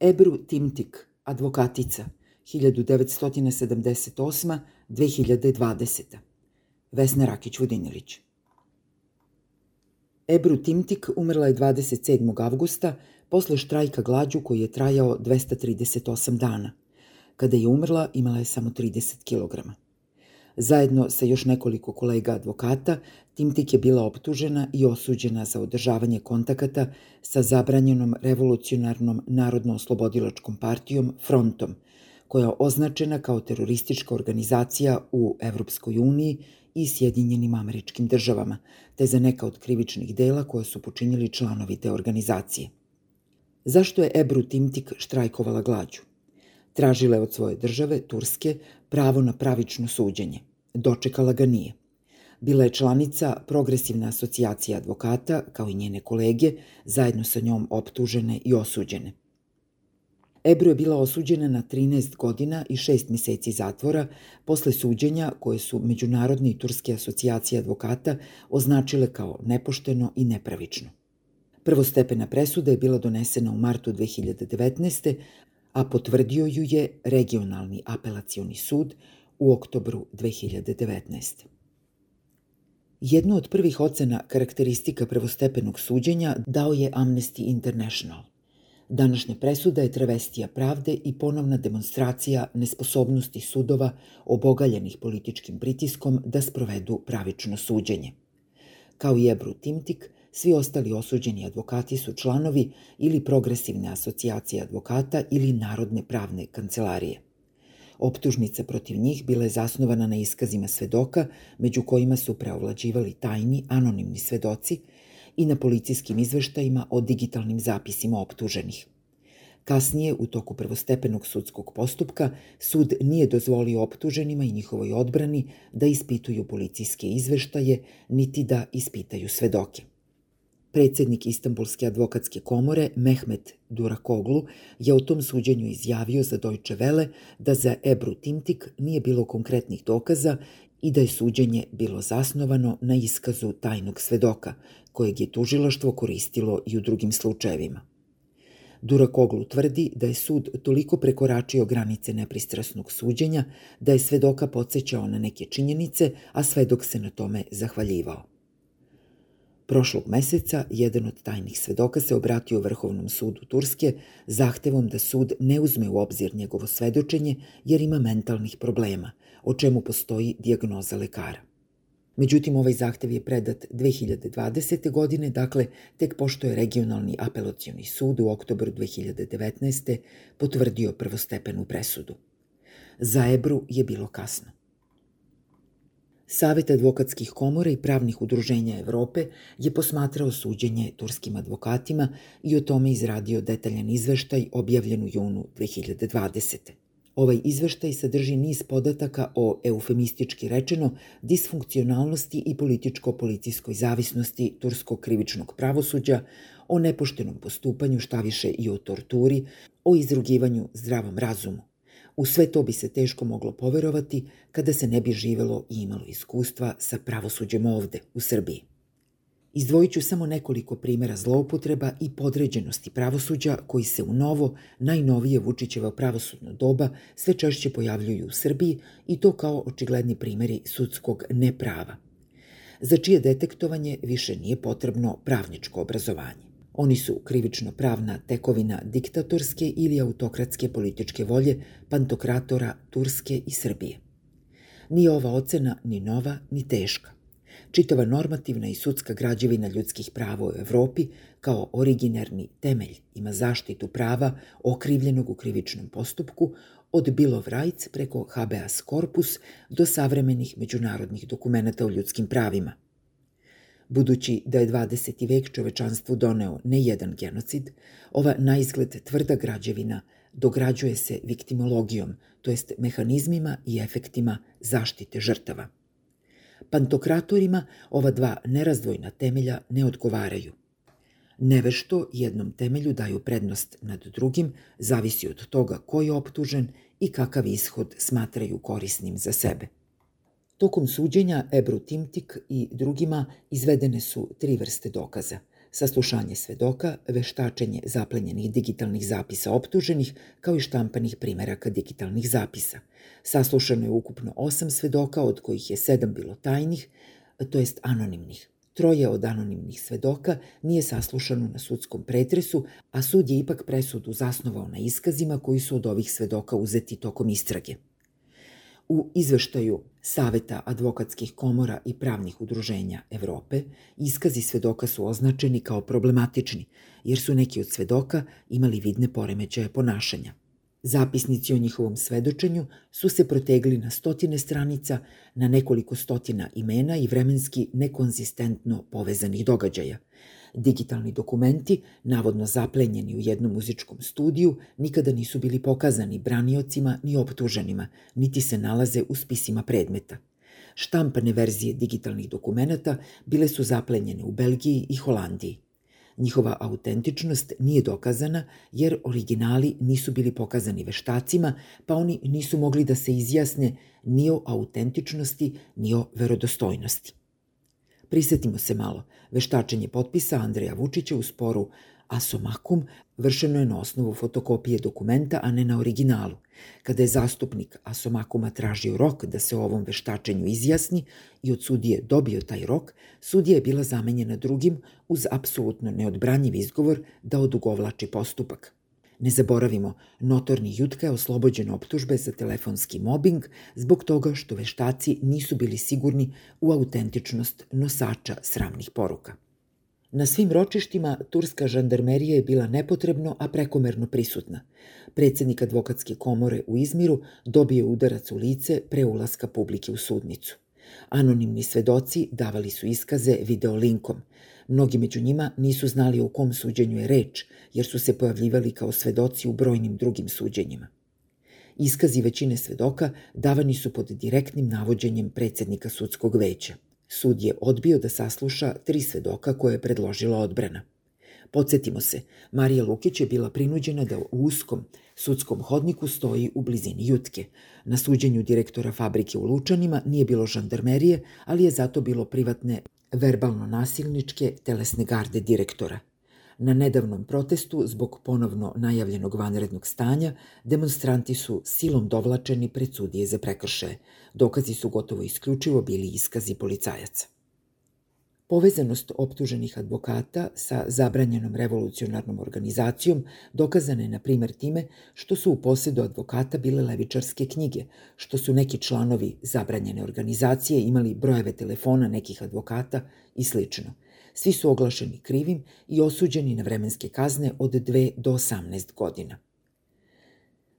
Ebru Timtik, advokatica, 1978-2020. Vesna Rakić-Vodinilić. Ebru Timtik umrla je 27. avgusta posle štrajka glađu koji je trajao 238 dana. Kada je umrla, imala je samo 30 kilograma. Zajedno sa još nekoliko kolega advokata, Timtik je bila optužena i osuđena za održavanje kontakata sa zabranjenom revolucionarnom narodno-oslobodilačkom partijom Frontom, koja je označena kao teroristička organizacija u Evropskoj uniji i Sjedinjenim američkim državama, te za neka od krivičnih dela koje su počinjili članovi te organizacije. Zašto je Ebru Timtik štrajkovala glađu? Tražila je od svoje države, Turske, pravo na pravično suđenje. Dočekala ga nije. Bila je članica Progresivne asocijacije advokata, kao i njene kolege, zajedno sa njom optužene i osuđene. Ebru je bila osuđena na 13 godina i 6 meseci zatvora posle suđenja koje su Međunarodni turske asocijacije advokata označile kao nepošteno i nepravično. Prvostepena presuda je bila donesena u martu 2019. a potvrdio ju je Regionalni apelacioni sud u oktobru 2019. Jednu od prvih ocena karakteristika prvostepenog suđenja dao je Amnesty International. Današnja presuda je travestija pravde i ponovna demonstracija nesposobnosti sudova obogaljenih političkim pritiskom da sprovedu pravično suđenje. Kao i Ebru Timtik, svi ostali osuđeni advokati su članovi ili progresivne asocijacije advokata ili Narodne pravne kancelarije. Optužnica protiv njih bila je zasnovana na iskazima svedoka, među kojima su preovlađivali tajni, anonimni svedoci i na policijskim izveštajima o digitalnim zapisima optuženih. Kasnije, u toku prvostepenog sudskog postupka, sud nije dozvolio optuženima i njihovoj odbrani da ispituju policijske izveštaje, niti da ispitaju svedoke. Predsednik Istanbulske advokatske komore Mehmet Durakoglu je o tom suđenju izjavio za Deutsche Welle da za Ebru Timtik nije bilo konkretnih dokaza i da je suđenje bilo zasnovano na iskazu tajnog svedoka, kojeg je tužilaštvo koristilo i u drugim slučajevima. Durakoglu tvrdi da je sud toliko prekoračio granice nepristrasnog suđenja da je svedoka podsjećao na neke činjenice, a svedok se na tome zahvaljivao. Prošlog meseca jedan od tajnih svedoka se obratio Vrhovnom sudu Turske zahtevom da sud ne uzme u obzir njegovo svedočenje jer ima mentalnih problema, o čemu postoji dijagnoza lekara. Međutim, ovaj zahtev je predat 2020. godine, dakle, tek pošto je regionalni apelacioni sud u oktobru 2019. potvrdio prvostepenu presudu. Za Ebru je bilo kasno. Savet advokatskih komora i pravnih udruženja Evrope je posmatrao suđenje turskim advokatima i o tome izradio detaljan izveštaj objavljen u junu 2020. Ovaj izveštaj sadrži niz podataka o, eufemistički rečeno, disfunkcionalnosti i političko-policijskoj zavisnosti turskog krivičnog pravosuđa, o nepoštenom postupanju, šta više i o torturi, o izrugivanju zdravom razumu. U sve to bi se teško moglo poverovati kada se ne bi živelo i imalo iskustva sa pravosuđem ovde, u Srbiji. Izdvojit ću samo nekoliko primera zloupotreba i podređenosti pravosuđa koji se u novo, najnovije Vučićevo pravosudno doba sve češće pojavljuju u Srbiji i to kao očigledni primeri sudskog neprava, za čije detektovanje više nije potrebno pravničko obrazovanje. Oni su krivično pravna tekovina diktatorske ili autokratske političke volje pantokratora Turske i Srbije. Nije ova ocena ni nova ni teška. Čitava normativna i sudska građevina ljudskih prava u Evropi kao originarni temelj ima zaštitu prava okrivljenog u krivičnom postupku od Bill of Rights preko habeas corpus do savremenih međunarodnih dokumenta o ljudskim pravima – Budući da je 20. vek čovečanstvu doneo ne jedan genocid, ova na izgled tvrda građevina dograđuje se viktimologijom, to jest mehanizmima i efektima zaštite žrtava. Pantokratorima ova dva nerazdvojna temelja ne odgovaraju. Nevešto jednom temelju daju prednost nad drugim, zavisi od toga ko je optužen i kakav ishod smatraju korisnim za sebe. Tokom suđenja Ebru Timtik i drugima izvedene su tri vrste dokaza. saslušanje svedoka, veštačenje zaplenjenih digitalnih zapisa optuženih, kao i štampanih primeraka digitalnih zapisa. Saslušano je ukupno osam svedoka, od kojih je sedam bilo tajnih, to jest anonimnih. Troje od anonimnih svedoka nije saslušano na sudskom pretresu, a sud je ipak presudu zasnovao na iskazima koji su od ovih svedoka uzeti tokom istrage. U izveštaju Saveta advokatskih komora i pravnih udruženja Evrope iskazi svedoka su označeni kao problematični, jer su neki od svedoka imali vidne poremećaje ponašanja. Zapisnici o njihovom svedočenju su se protegli na stotine stranica, na nekoliko stotina imena i vremenski nekonzistentno povezanih događaja. Digitalni dokumenti, navodno zaplenjeni u jednom muzičkom studiju, nikada nisu bili pokazani braniocima ni optuženima, niti se nalaze u spisima predmeta. Štampane verzije digitalnih dokumenta bile su zaplenjene u Belgiji i Holandiji. Njihova autentičnost nije dokazana jer originali nisu bili pokazani veštacima, pa oni nisu mogli da se izjasne ni o autentičnosti, ni o verodostojnosti. Prisetimo se malo, veštačenje potpisa Andreja Vučića u sporu Asomakum vršeno je na osnovu fotokopije dokumenta, a ne na originalu. Kada je zastupnik Asomakuma tražio rok da se o ovom veštačenju izjasni i od sudije dobio taj rok, sudija je bila zamenjena drugim uz apsolutno neodbranjiv izgovor da odugovlači postupak. Ne zaboravimo, notorni Jutka je oslobođen optužbe za telefonski mobbing zbog toga što veštaci nisu bili sigurni u autentičnost nosača sramnih poruka. Na svim ročištima turska žandarmerija je bila nepotrebno, a prekomerno prisutna. Predsednik advokatske komore u Izmiru dobio udarac u lice pre ulaska publike u sudnicu. Anonimni svedoci davali su iskaze videolinkom. Mnogi među njima nisu znali o kom suđenju je reč, jer su se pojavljivali kao svedoci u brojnim drugim suđenjima. Iskazi većine svedoka davani su pod direktnim navođenjem predsednika sudskog veća. Sud je odbio da sasluša tri svedoka koje je predložila odbrana. Podsjetimo se, Marija Lukić je bila prinuđena da u uskom sudskom hodniku stoji u blizini Jutke. Na suđenju direktora fabrike u Lučanima nije bilo žandarmerije, ali je zato bilo privatne verbalno nasilničke telesne garde direktora. Na nedavnom protestu zbog ponovno najavljenog vanrednog stanja, demonstranti su silom dovlačeni pred sudije za prekršaje. Dokazi su gotovo isključivo bili iskazi policajaca. Povezanost optuženih advokata sa zabranjenom revolucionarnom organizacijom dokazana je na primer time što su u posedu advokata bile levičarske knjige, što su neki članovi zabranjene organizacije imali brojeve telefona nekih advokata i slično. Svi su oglašeni krivim i osuđeni na vremenske kazne od 2 do 18 godina.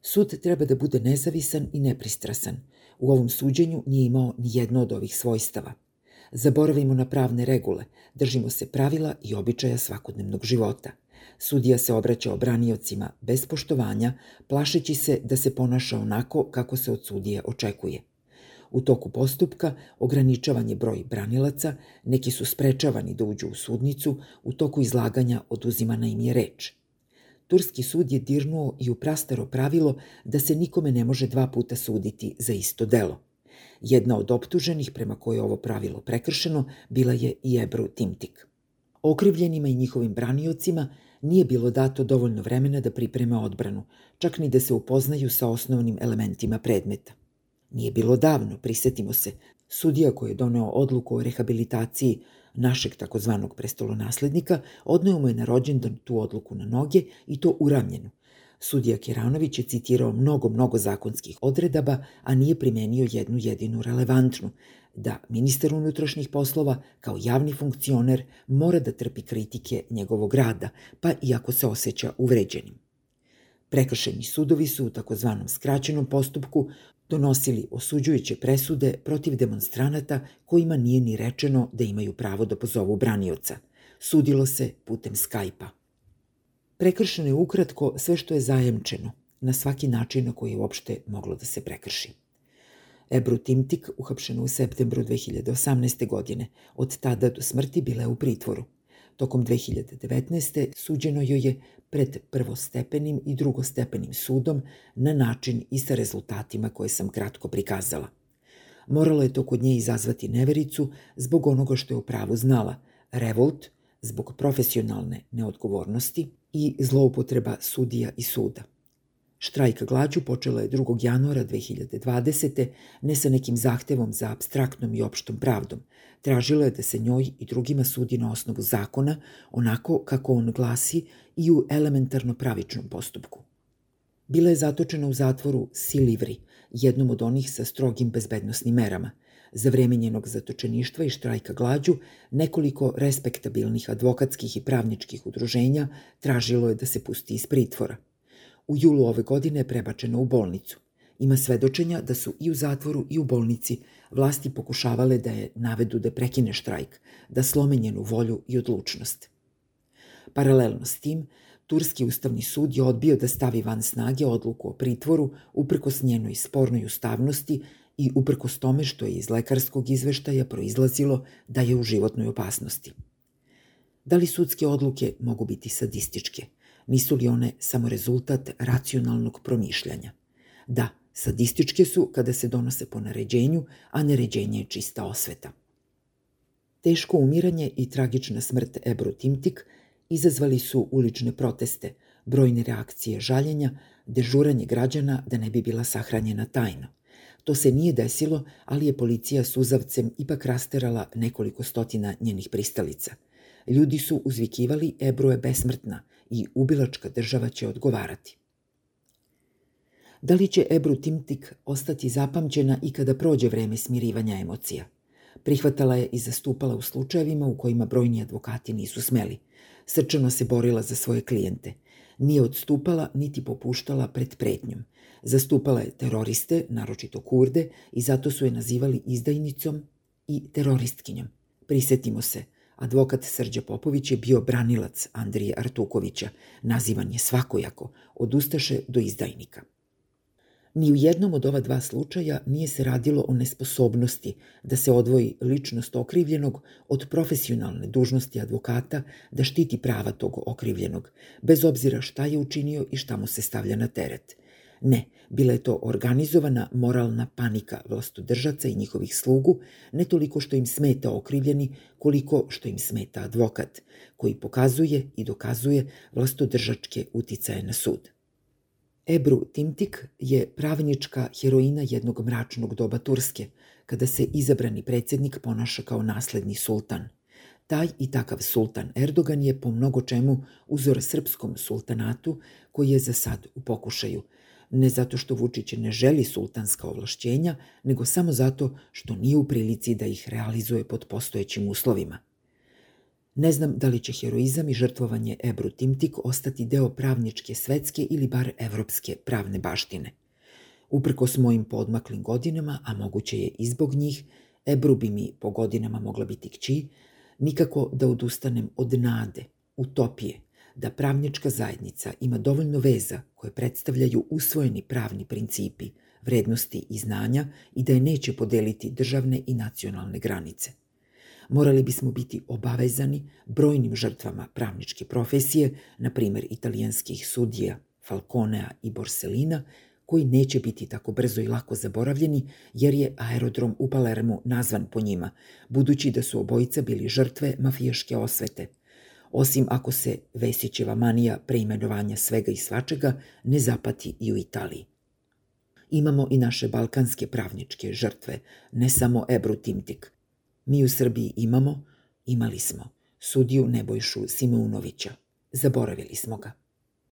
Sud treba da bude nezavisan i nepristrasan. U ovom suđenju nije imao ni jedno od ovih svojstava – Zaboravimo na pravne regule, držimo se pravila i običaja svakodnevnog života. Sudija se obraća obraniocima bez poštovanja, plašeći se da se ponaša onako kako se od sudije očekuje. U toku postupka ograničavanje broj branilaca, neki su sprečavani da uđu u sudnicu, u toku izlaganja oduzimana im je reč. Turski sud je dirnuo i u prastaro pravilo da se nikome ne može dva puta suditi za isto delo – Jedna od optuženih prema kojoj je ovo pravilo prekršeno bila je i Ebru Timtik. Okrivljenima i njihovim braniocima nije bilo dato dovoljno vremena da pripreme odbranu, čak ni da se upoznaju sa osnovnim elementima predmeta. Nije bilo davno, prisetimo se, sudija koji je doneo odluku o rehabilitaciji našeg takozvanog prestolonaslednika odneo mu je na rođendan tu odluku na noge i to uramljenu, Sudija Keranović je citirao mnogo, mnogo zakonskih odredaba, a nije primenio jednu jedinu relevantnu, da ministar unutrašnjih poslova kao javni funkcioner mora da trpi kritike njegovog rada, pa i ako se osjeća uvređenim. Prekršeni sudovi su u takozvanom skraćenom postupku donosili osuđujuće presude protiv demonstranata kojima nije ni rečeno da imaju pravo da pozovu branioca. Sudilo se putem Skype-a. Prekršeno je ukratko sve što je zajemčeno, na svaki način na koji je uopšte moglo da se prekrši. Ebru Timtik, uhapšena u septembru 2018. godine, od tada do smrti bila je u pritvoru. Tokom 2019. suđeno joj je pred prvostepenim i drugostepenim sudom na način i sa rezultatima koje sam kratko prikazala. Moralo je to kod nje izazvati nevericu zbog onoga što je u pravu znala, revolt – zbog profesionalne neodgovornosti i zloupotreba sudija i suda. Štrajka glađu počela je 2. januara 2020. ne sa nekim zahtevom za abstraktnom i opštom pravdom. Tražila je da se njoj i drugima sudi na osnovu zakona, onako kako on glasi i u elementarno pravičnom postupku. Bila je zatočena u zatvoru Silivri, jednom od onih sa strogim bezbednostnim merama. Za vreme njenog zatočeništva i štrajka glađu, nekoliko respektabilnih advokatskih i pravničkih udruženja tražilo je da se pusti iz pritvora – U julu ove godine je prebačena u bolnicu. Ima svedočenja da su i u zatvoru i u bolnici vlasti pokušavale da je navedu da prekine štrajk, da slome njenu volju i odlučnost. Paralelno s tim, Turski ustavni sud je odbio da stavi van snage odluku o pritvoru uprkos njenoj spornoj ustavnosti i uprkos tome što je iz lekarskog izveštaja proizlazilo da je u životnoj opasnosti. Da li sudske odluke mogu biti sadističke – Nisu li one samo rezultat racionalnog promišljanja? Da, sadističke su kada se donose po naređenju, a naređenje je čista osveta. Teško umiranje i tragična smrt Ebru Timtik izazvali su ulične proteste, brojne reakcije žaljenja, dežuranje građana da ne bi bila sahranjena tajno. To se nije desilo, ali je policija suzavcem ipak rasterala nekoliko stotina njenih pristalica. Ljudi su uzvikivali Ebru je besmrtna, i ubilačka država će odgovarati. Da li će Ebru Timtik ostati zapamćena i kada prođe vreme smirivanja emocija? Prihvatala je i zastupala u slučajevima u kojima brojni advokati nisu smeli. Srčano se borila za svoje klijente. Nije odstupala niti popuštala pred pretnjom. Zastupala je teroriste, naročito kurde, i zato su je nazivali izdajnicom i teroristkinjom. Prisetimo se – Advokat Srđa Popović je bio branilac Andrije Artukovića, nazivan je svakojako, od ustaše do izdajnika. Ni u jednom od ova dva slučaja nije se radilo o nesposobnosti da se odvoji ličnost okrivljenog od profesionalne dužnosti advokata da štiti prava tog okrivljenog, bez obzira šta je učinio i šta mu se stavlja na teret. Ne, bila je to organizovana moralna panika vlastodržaca i njihovih slugu, ne toliko što im smeta okrivljeni, koliko što im smeta advokat, koji pokazuje i dokazuje vlastodržačke uticaje na sud. Ebru Timtik je pravnička heroina jednog mračnog doba Turske, kada se izabrani predsednik ponaša kao nasledni sultan. Taj i takav sultan Erdogan je po mnogo čemu uzor srpskom sultanatu koji je za sad u pokušaju – ne zato što Vučić ne želi sultanska ovlašćenja, nego samo zato što nije u prilici da ih realizuje pod postojećim uslovima. Ne znam da li će heroizam i žrtvovanje Ebru Timtik ostati deo pravničke svetske ili bar evropske pravne baštine. s mojim podmaklim godinama, a moguće je i zbog njih, Ebru bi mi po godinama mogla biti kći, nikako da odustanem od nade, utopije, da pravnička zajednica ima dovoljno veza koje predstavljaju usvojeni pravni principi, vrednosti i znanja i da je neće podeliti državne i nacionalne granice. Morali bismo biti obavezani brojnim žrtvama pravničke profesije, na primer italijanskih sudija Falconea i Borsellina, koji neće biti tako brzo i lako zaboravljeni, jer je aerodrom u Palermu nazvan po njima, budući da su obojica bili žrtve mafijaške osvete – osim ako se Vesićeva manija preimenovanja svega i svačega ne zapati i u Italiji. Imamo i naše balkanske pravničke žrtve, ne samo Ebru Timtik. Mi u Srbiji imamo, imali smo, sudiju Nebojšu Simeunovića. Zaboravili smo ga.